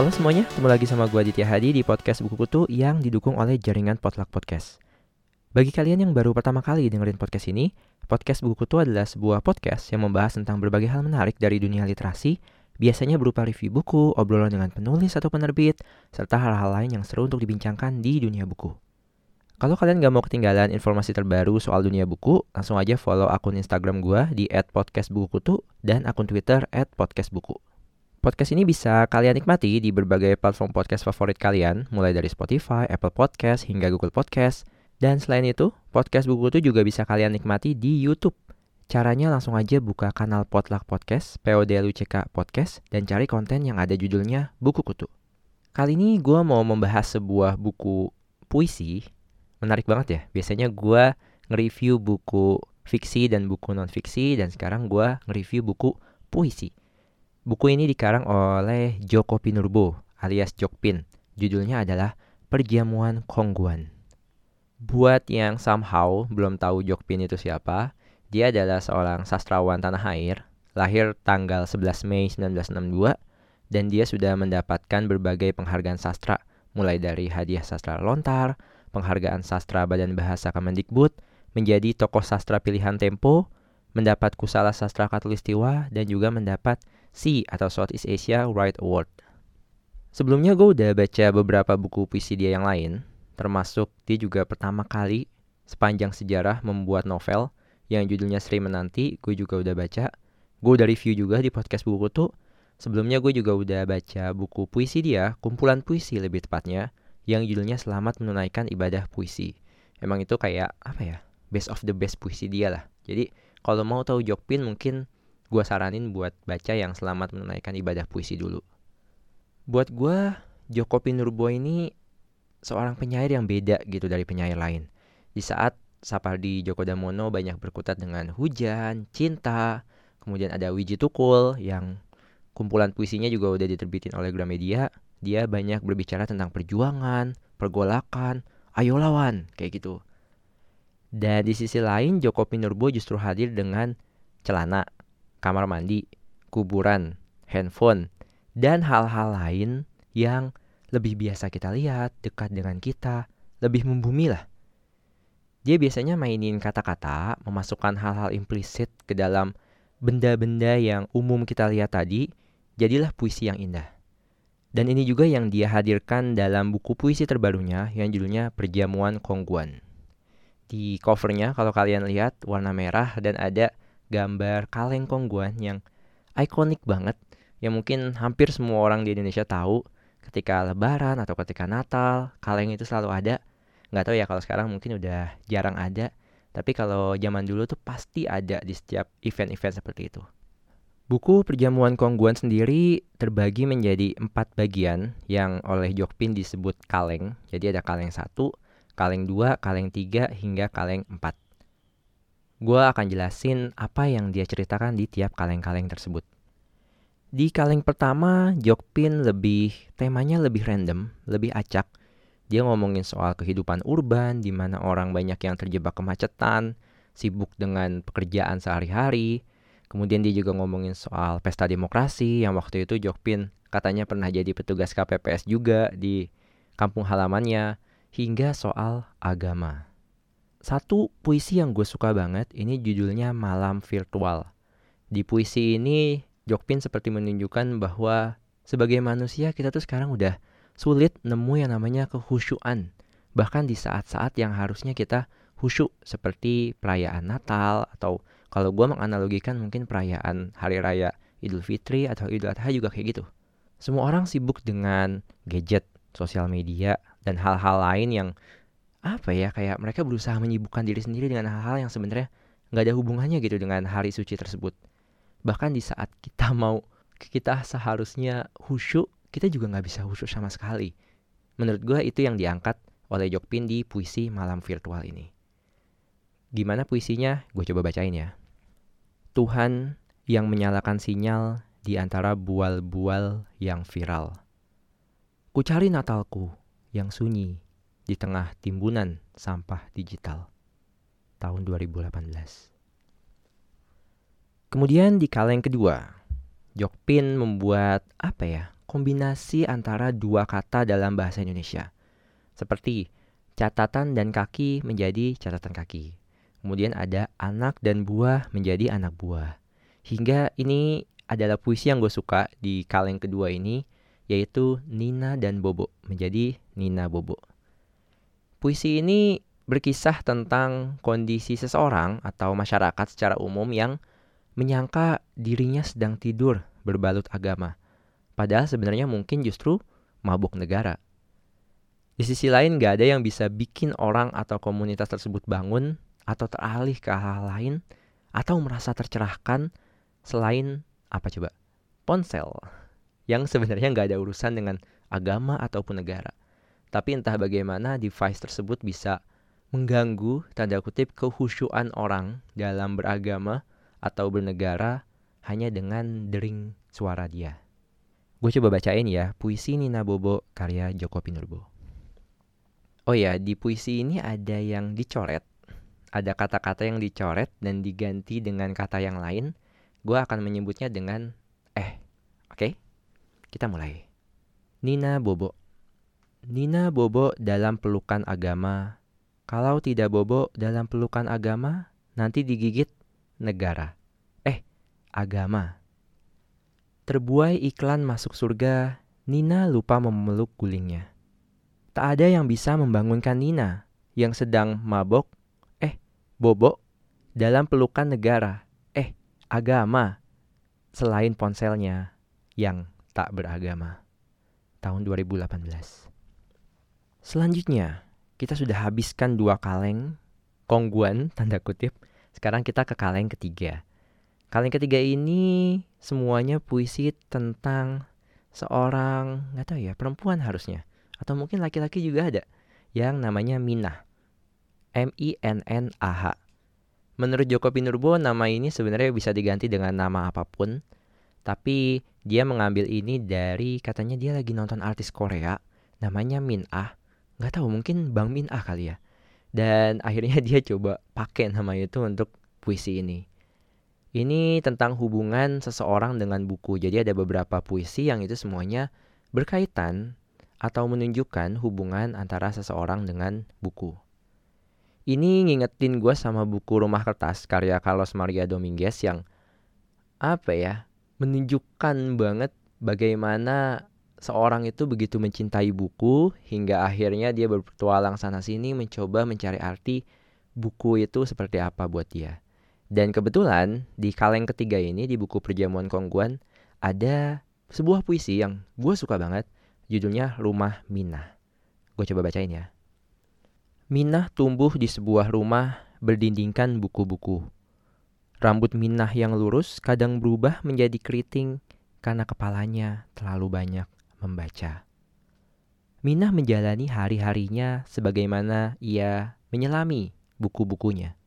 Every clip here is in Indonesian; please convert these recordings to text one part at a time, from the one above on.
Halo semuanya, ketemu lagi sama gue Aditya Hadi di podcast Buku Kutu yang didukung oleh jaringan Potluck Podcast. Bagi kalian yang baru pertama kali dengerin podcast ini, podcast Buku Kutu adalah sebuah podcast yang membahas tentang berbagai hal menarik dari dunia literasi, biasanya berupa review buku, obrolan dengan penulis atau penerbit, serta hal-hal lain yang seru untuk dibincangkan di dunia buku. Kalau kalian gak mau ketinggalan informasi terbaru soal dunia buku, langsung aja follow akun Instagram gue di @podcastbukukutu dan akun Twitter @podcastbuku. Podcast ini bisa kalian nikmati di berbagai platform podcast favorit kalian, mulai dari Spotify, Apple Podcast, hingga Google Podcast. Dan selain itu, podcast buku itu juga bisa kalian nikmati di YouTube. Caranya langsung aja buka kanal Potluck Podcast, PODLUCK Podcast, dan cari konten yang ada judulnya Buku Kutu. Kali ini gue mau membahas sebuah buku puisi. Menarik banget ya, biasanya gue nge-review buku fiksi dan buku non-fiksi, dan sekarang gue nge-review buku puisi. Buku ini dikarang oleh Joko Pinurbo alias Jokpin. Judulnya adalah Perjamuan Kongguan. Buat yang somehow belum tahu Jokpin itu siapa, dia adalah seorang sastrawan tanah air, lahir tanggal 11 Mei 1962 dan dia sudah mendapatkan berbagai penghargaan sastra mulai dari hadiah sastra lontar, penghargaan sastra Badan Bahasa Kemendikbud, menjadi tokoh sastra pilihan Tempo, mendapat Kusala Sastra Katulistiwa dan juga mendapat C atau Southeast Asia Write Award. Sebelumnya gue udah baca beberapa buku puisi dia yang lain, termasuk dia juga pertama kali sepanjang sejarah membuat novel yang judulnya Sri Menanti, gue juga udah baca. Gue udah review juga di podcast buku tuh. Sebelumnya gue juga udah baca buku puisi dia, kumpulan puisi lebih tepatnya, yang judulnya Selamat Menunaikan Ibadah Puisi. Emang itu kayak apa ya, best of the best puisi dia lah. Jadi kalau mau tahu Jokpin mungkin gue saranin buat baca yang selamat menunaikan ibadah puisi dulu. Buat gue, Joko Pinurbo ini seorang penyair yang beda gitu dari penyair lain. Di saat Sapardi Djoko Damono banyak berkutat dengan hujan, cinta, kemudian ada Wiji Tukul yang kumpulan puisinya juga udah diterbitin oleh Gramedia. Dia banyak berbicara tentang perjuangan, pergolakan, ayo lawan, kayak gitu. Dan di sisi lain Joko Pinurbo justru hadir dengan celana, kamar mandi, kuburan, handphone, dan hal-hal lain yang lebih biasa kita lihat, dekat dengan kita, lebih membumi lah. Dia biasanya mainin kata-kata, memasukkan hal-hal implisit ke dalam benda-benda yang umum kita lihat tadi, jadilah puisi yang indah. Dan ini juga yang dia hadirkan dalam buku puisi terbarunya yang judulnya Perjamuan Kongguan. Di covernya kalau kalian lihat warna merah dan ada gambar kaleng kongguan yang ikonik banget yang mungkin hampir semua orang di Indonesia tahu. Ketika lebaran atau ketika Natal kaleng itu selalu ada. Nggak tahu ya kalau sekarang mungkin udah jarang ada. Tapi kalau zaman dulu tuh pasti ada di setiap event-event seperti itu Buku Perjamuan Kongguan sendiri terbagi menjadi empat bagian yang oleh Jokpin disebut kaleng. Jadi ada kaleng satu, kaleng dua, kaleng tiga, hingga kaleng empat gue akan jelasin apa yang dia ceritakan di tiap kaleng-kaleng tersebut. Di kaleng pertama, Jokpin lebih temanya lebih random, lebih acak. Dia ngomongin soal kehidupan urban, di mana orang banyak yang terjebak kemacetan, sibuk dengan pekerjaan sehari-hari. Kemudian dia juga ngomongin soal pesta demokrasi yang waktu itu Jokpin katanya pernah jadi petugas KPPS juga di kampung halamannya, hingga soal agama. Satu puisi yang gue suka banget ini judulnya Malam Virtual. Di puisi ini Jokpin seperti menunjukkan bahwa sebagai manusia kita tuh sekarang udah sulit nemu yang namanya kehusyuan. Bahkan di saat-saat yang harusnya kita khusyuk seperti perayaan Natal atau kalau gue menganalogikan mungkin perayaan Hari Raya Idul Fitri atau Idul Adha juga kayak gitu. Semua orang sibuk dengan gadget, sosial media, dan hal-hal lain yang apa ya kayak mereka berusaha menyibukkan diri sendiri dengan hal-hal yang sebenarnya nggak ada hubungannya gitu dengan hari suci tersebut. Bahkan di saat kita mau kita seharusnya khusyuk kita juga nggak bisa khusyuk sama sekali. Menurut gue itu yang diangkat oleh Jokpin di puisi malam virtual ini. Gimana puisinya? Gue coba bacain ya Tuhan yang menyalakan sinyal di antara bual-bual yang viral. Ku cari Natalku yang sunyi di tengah timbunan sampah digital. tahun 2018. Kemudian di kaleng kedua, Jokpin membuat apa ya? Kombinasi antara dua kata dalam bahasa Indonesia. Seperti catatan dan kaki menjadi catatan kaki. Kemudian ada anak dan buah menjadi anak buah. Hingga ini adalah puisi yang gue suka di kaleng kedua ini, yaitu Nina dan Bobo menjadi Nina Bobo. Puisi ini berkisah tentang kondisi seseorang atau masyarakat secara umum yang menyangka dirinya sedang tidur berbalut agama. Padahal sebenarnya mungkin justru mabuk negara. Di sisi lain gak ada yang bisa bikin orang atau komunitas tersebut bangun atau teralih ke hal-hal lain atau merasa tercerahkan selain apa coba? Ponsel yang sebenarnya nggak ada urusan dengan agama ataupun negara. Tapi entah bagaimana device tersebut bisa mengganggu tanda kutip kehusuan orang dalam beragama atau bernegara hanya dengan dering suara dia. Gue coba bacain ya, puisi Nina Bobo karya Joko Pinurbo. Oh ya, di puisi ini ada yang dicoret. Ada kata-kata yang dicoret dan diganti dengan kata yang lain. Gue akan menyebutnya dengan eh. Oke? Kita mulai. Nina Bobo. Nina Bobo dalam pelukan agama. Kalau tidak Bobo dalam pelukan agama, nanti digigit negara. Eh, agama. Terbuai iklan masuk surga, Nina lupa memeluk gulingnya. Tak ada yang bisa membangunkan Nina yang sedang mabok, bobok, dalam pelukan negara, eh, agama, selain ponselnya yang tak beragama. Tahun 2018. Selanjutnya, kita sudah habiskan dua kaleng, kongguan, tanda kutip. Sekarang kita ke kaleng ketiga. Kaleng ketiga ini semuanya puisi tentang seorang nggak tahu ya perempuan harusnya atau mungkin laki-laki juga ada yang namanya Minah. M I N N A H. Menurut Joko Pinurbo nama ini sebenarnya bisa diganti dengan nama apa pun, tapi dia mengambil ini dari katanya dia lagi nonton artis Korea namanya Min Ah. Nggak tahu mungkin Bang Min Ah kali ya. Dan akhirnya dia coba pakai nama itu untuk puisi ini. Ini tentang hubungan seseorang dengan buku. Jadi ada beberapa puisi yang itu semuanya berkaitan atau menunjukkan hubungan antara seseorang dengan buku. Ini ngingetin gue sama buku Rumah Kertas karya Carlos Maria Dominguez yang apa ya menunjukkan banget bagaimana seorang itu begitu mencintai buku hingga akhirnya dia berpetualang sana sini mencoba mencari arti buku itu seperti apa buat dia. Dan kebetulan di kaleng ketiga ini di buku Perjamuan Kongguan ada sebuah puisi yang gue suka banget. Judulnya Rumah Minah. Gue coba bacain ya. Minah tumbuh di sebuah rumah berdindingkan buku-buku. Rambut Minah yang lurus kadang berubah menjadi keriting karena kepalanya terlalu banyak membaca. Minah menjalani hari-harinya sebagaimana ia menyelami buku-bukunya.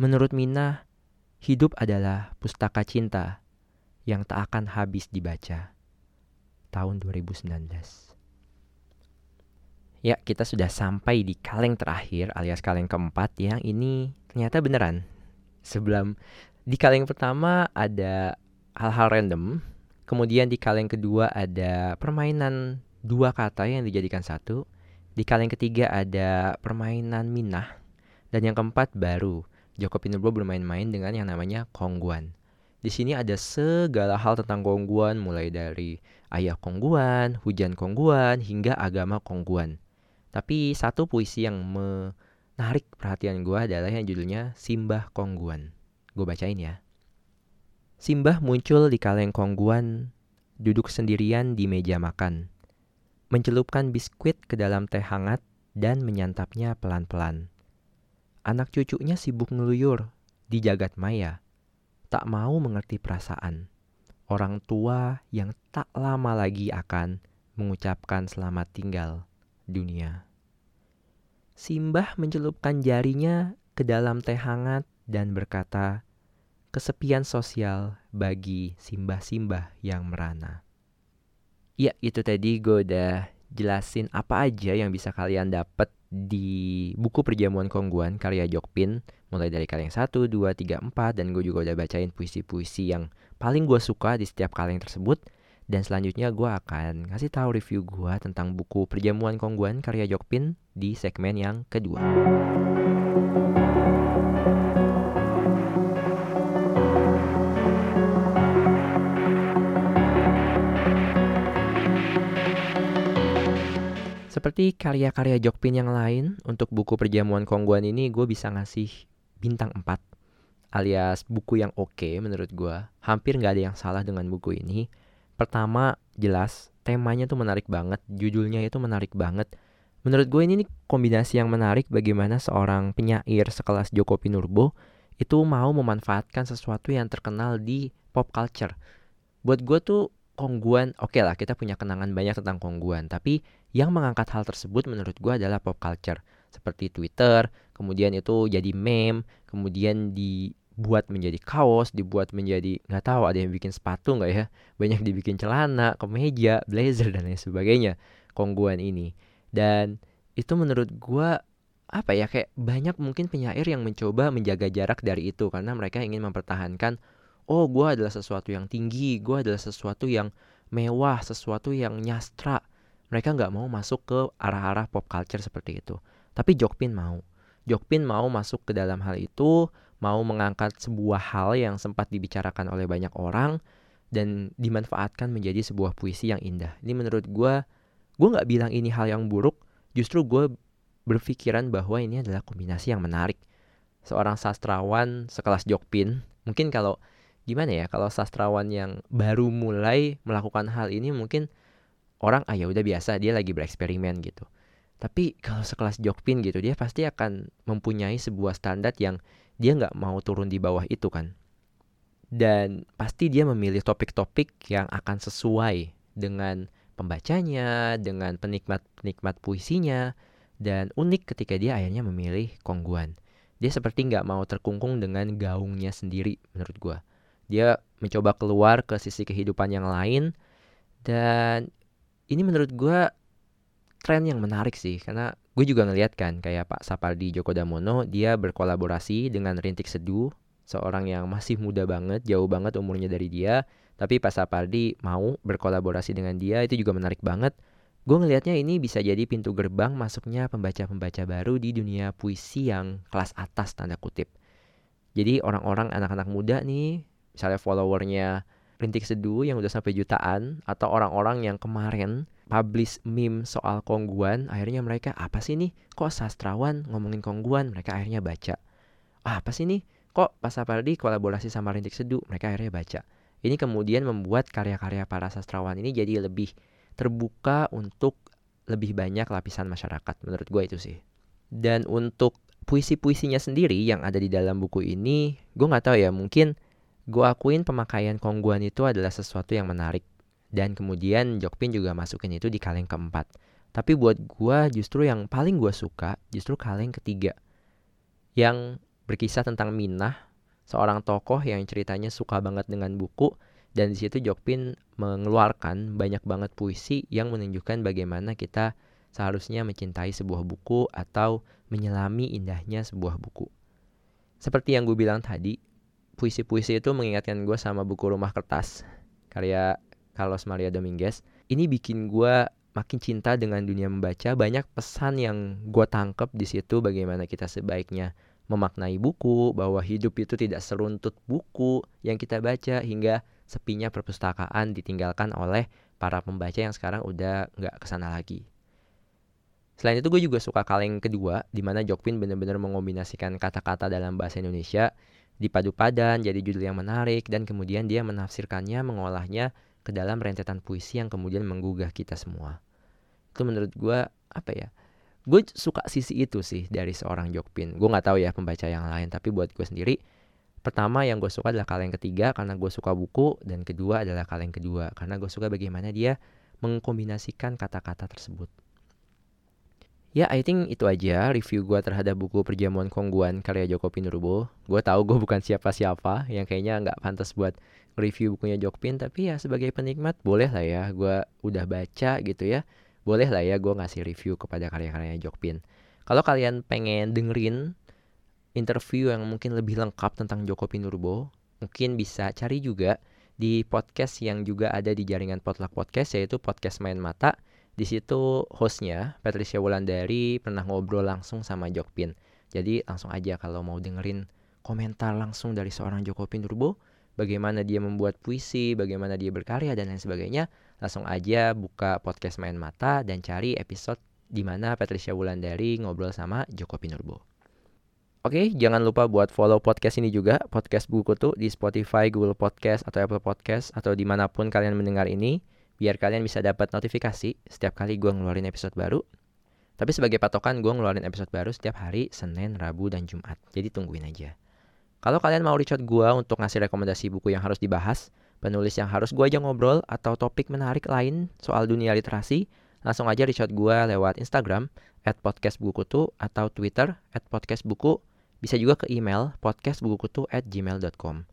Menurut Mina, hidup adalah pustaka cinta yang tak akan habis dibaca. Tahun 2019. Ya, kita sudah sampai di kaleng terakhir alias kaleng keempat yang ini ternyata beneran. Sebelum di kaleng pertama ada hal-hal random, kemudian di kaleng kedua ada permainan dua kata yang dijadikan satu, di kaleng ketiga ada permainan minah, dan yang keempat baru Joko Pinurbo bermain-main dengan yang namanya kongguan. Di sini ada segala hal tentang kongguan, mulai dari ayah kongguan, hujan kongguan, hingga agama kongguan. Tapi satu puisi yang menarik perhatian gue adalah yang judulnya Simbah Kongguan. Gue bacain ya. Simbah muncul di kaleng kongguan, duduk sendirian di meja makan. Mencelupkan biskuit ke dalam teh hangat dan menyantapnya pelan-pelan. Anak cucunya sibuk ngeluyur di jagat maya, tak mau mengerti perasaan. Orang tua yang tak lama lagi akan mengucapkan selamat tinggal dunia. Simbah mencelupkan jarinya ke dalam teh hangat dan berkata, kesepian sosial bagi simbah-simbah yang merana. Ya, itu tadi gue udah jelasin apa aja yang bisa kalian dapat di buku Perjamuan Kongguan karya Jokpin mulai dari kaleng 1, 2, 3, 4 dan gue juga udah bacain puisi-puisi yang paling gue suka di setiap kaleng tersebut dan selanjutnya gue akan ngasih tahu review gue tentang buku Perjamuan Kongguan karya Jokpin di segmen yang kedua. Seperti karya-karya Jokpin yang lain, untuk buku Perjamuan Kongguan ini gue bisa ngasih bintang 4 alias buku yang oke okay, menurut gue. Hampir nggak ada yang salah dengan buku ini. Pertama, jelas temanya tuh menarik banget, judulnya itu menarik banget. Menurut gue ini nih kombinasi yang menarik bagaimana seorang penyair sekelas Joko Pinurbo itu mau memanfaatkan sesuatu yang terkenal di pop culture. Buat gue tuh Kongguan, oke okay lah kita punya kenangan banyak tentang Kongguan, tapi yang mengangkat hal tersebut menurut gue adalah pop culture. Seperti Twitter, kemudian itu jadi meme, kemudian dibuat menjadi kaos, dibuat menjadi nggak tahu ada yang bikin sepatu nggak ya, banyak dibikin celana, kemeja, blazer dan lain sebagainya. Kongguan ini. Dan itu menurut gue apa ya kayak banyak mungkin penyair yang mencoba menjaga jarak dari itu karena mereka ingin mempertahankan oh gue adalah sesuatu yang tinggi gue adalah sesuatu yang mewah sesuatu yang nyastra. Mereka nggak mau masuk ke arah-arah pop culture seperti itu. Tapi Jokpin mau. Jokpin mau masuk ke dalam hal itu mau mengangkat sebuah hal yang sempat dibicarakan oleh banyak orang dan dimanfaatkan menjadi sebuah puisi yang indah. Ini menurut gue gue nggak bilang ini hal yang buruk justru gue berpikiran bahwa ini adalah kombinasi yang menarik. Seorang sastrawan sekelas Jokpin mungkin kalau gimana ya kalau sastrawan yang baru mulai melakukan hal ini mungkin orang ah ya udah biasa dia lagi bereksperimen gitu tapi kalau sekelas Jokpin gitu dia pasti akan mempunyai sebuah standar yang dia nggak mau turun di bawah itu kan. Dan pasti dia memilih topik-topik yang akan sesuai dengan pembacanya dengan penikmat-penikmat puisinya dan unik ketika dia akhirnya memilih kongguan. Dia seperti nggak mau terkungkung dengan gaungnya sendiri menurut gue dia mencoba keluar ke sisi kehidupan yang lain dan ini menurut gue tren yang menarik sih karena gue juga ngeliat kan kayak Pak Sapardi Djoko Damono dia berkolaborasi dengan Rintik Seduh seorang yang masih muda banget jauh banget umurnya dari dia tapi Pak Sapardi mau berkolaborasi dengan dia itu juga menarik banget. Gue ngelihatnya ini bisa jadi pintu gerbang masuknya pembaca-pembaca baru di dunia puisi yang kelas atas tanda kutip. Jadi orang-orang anak-anak muda nih misalnya followernya Rintik Seduh yang udah sampai jutaan atau orang-orang yang kemarin publish meme soal kongguan akhirnya mereka apa sih nih? Kok sastrawan ngomongin kongguan? Mereka akhirnya baca. Ah, apa sih nih? Kok Pak Sapardi kolaborasi sama Rintik Seduh mereka akhirnya baca. Ini kemudian membuat karya-karya para sastrawan ini jadi lebih terbuka untuk lebih banyak lapisan masyarakat menurut gue itu sih. Dan untuk puisi-puisinya sendiri yang ada di dalam buku ini gue nggak tahu ya mungkin Gue akuin pemakaian kongguan itu adalah sesuatu yang menarik. Dan kemudian Jokpin juga masukin itu di kaleng keempat. Tapi buat gue justru yang paling gue suka justru kaleng ketiga. Yang berkisah tentang Minah, seorang tokoh yang ceritanya suka banget dengan buku. Dan di situ Jokpin mengeluarkan banyak banget puisi yang menunjukkan bagaimana kita seharusnya mencintai sebuah buku atau menyelami indahnya sebuah buku. Seperti yang gue bilang tadi, puisi-puisi itu mengingatkan gue sama buku Rumah Kertas karya Carlos Maria Dominguez. Ini bikin gue makin cinta dengan dunia membaca. Banyak pesan yang gue tangkep di situ bagaimana kita sebaiknya memaknai buku, bahwa hidup itu tidak seruntut buku yang kita baca hingga sepinya perpustakaan ditinggalkan oleh para pembaca yang sekarang udah nggak ke sana lagi. Selain itu gue juga suka kaleng kedua, di mana Jokpin benar-benar mengombinasikan kata-kata dalam bahasa Indonesia dipadu padan jadi judul yang menarik dan kemudian dia menafsirkannya mengolahnya ke dalam rentetan puisi yang kemudian menggugah kita semua. Itu menurut gue apa ya gue suka sisi itu sih dari seorang Jokpin. Gue nggak tahu ya pembaca yang lain tapi buat gue sendiri pertama yang gue suka adalah kaleng ketiga karena gue suka buku dan kedua adalah kaleng kedua karena gue suka bagaimana dia mengkombinasikan kata-kata tersebut Ya, I think itu aja review gue terhadap buku Perjamuan Kongguan karya Joko Pinurbo. Gue tahu gue bukan siapa-siapa yang kayaknya nggak pantas buat review bukunya Jokpin, tapi ya sebagai penikmat boleh lah ya. Gue udah baca gitu ya. boleh lah ya gue ngasih review kepada karya-karyanya Jokpin. Kalau kalian pengen dengerin interview yang mungkin lebih lengkap tentang Joko Pinurbo, mungkin bisa cari juga di podcast yang juga ada di jaringan Potluck Podcast yaitu podcast Main Mata. Di situ hostnya Patricia Wulandari pernah ngobrol langsung sama Jokpin. Jadi langsung aja kalau mau dengerin komentar langsung dari seorang Joko Pinurbo, bagaimana dia membuat puisi, bagaimana dia berkarya dan lain sebagainya, langsung aja buka podcast Main Mata dan cari episode di mana Patricia Wulandari ngobrol sama Joko Pinurbo. Oke, jangan lupa buat follow podcast ini juga, podcast buku tuh di Spotify, Google Podcast, atau Apple Podcast, atau di mana pun kalian mendengar ini, biar kalian bisa dapat notifikasi setiap kali gue ngeluarin episode baru. Tapi sebagai patokan, gue ngeluarin episode baru setiap hari, Senin, Rabu, dan Jumat. Jadi tungguin aja. Kalau kalian mau reach out gue untuk ngasih rekomendasi buku yang harus dibahas, penulis yang harus gue aja ngobrol, atau topik menarik lain soal dunia literasi, langsung aja reach out gue lewat Instagram, at podcastbukutu, atau Twitter, at podcastbuku, bisa juga ke email podcastbukukutu at gmail.com.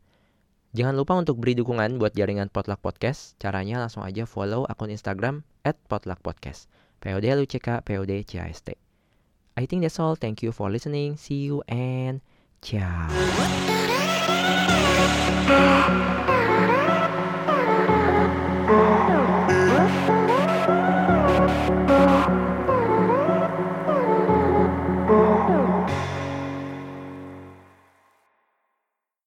Jangan lupa untuk beri dukungan buat jaringan Potluck Podcast. Caranya langsung aja follow akun Instagram at Potluck Podcast. POD POD CAST. I think that's all. Thank you for listening. See you and ciao.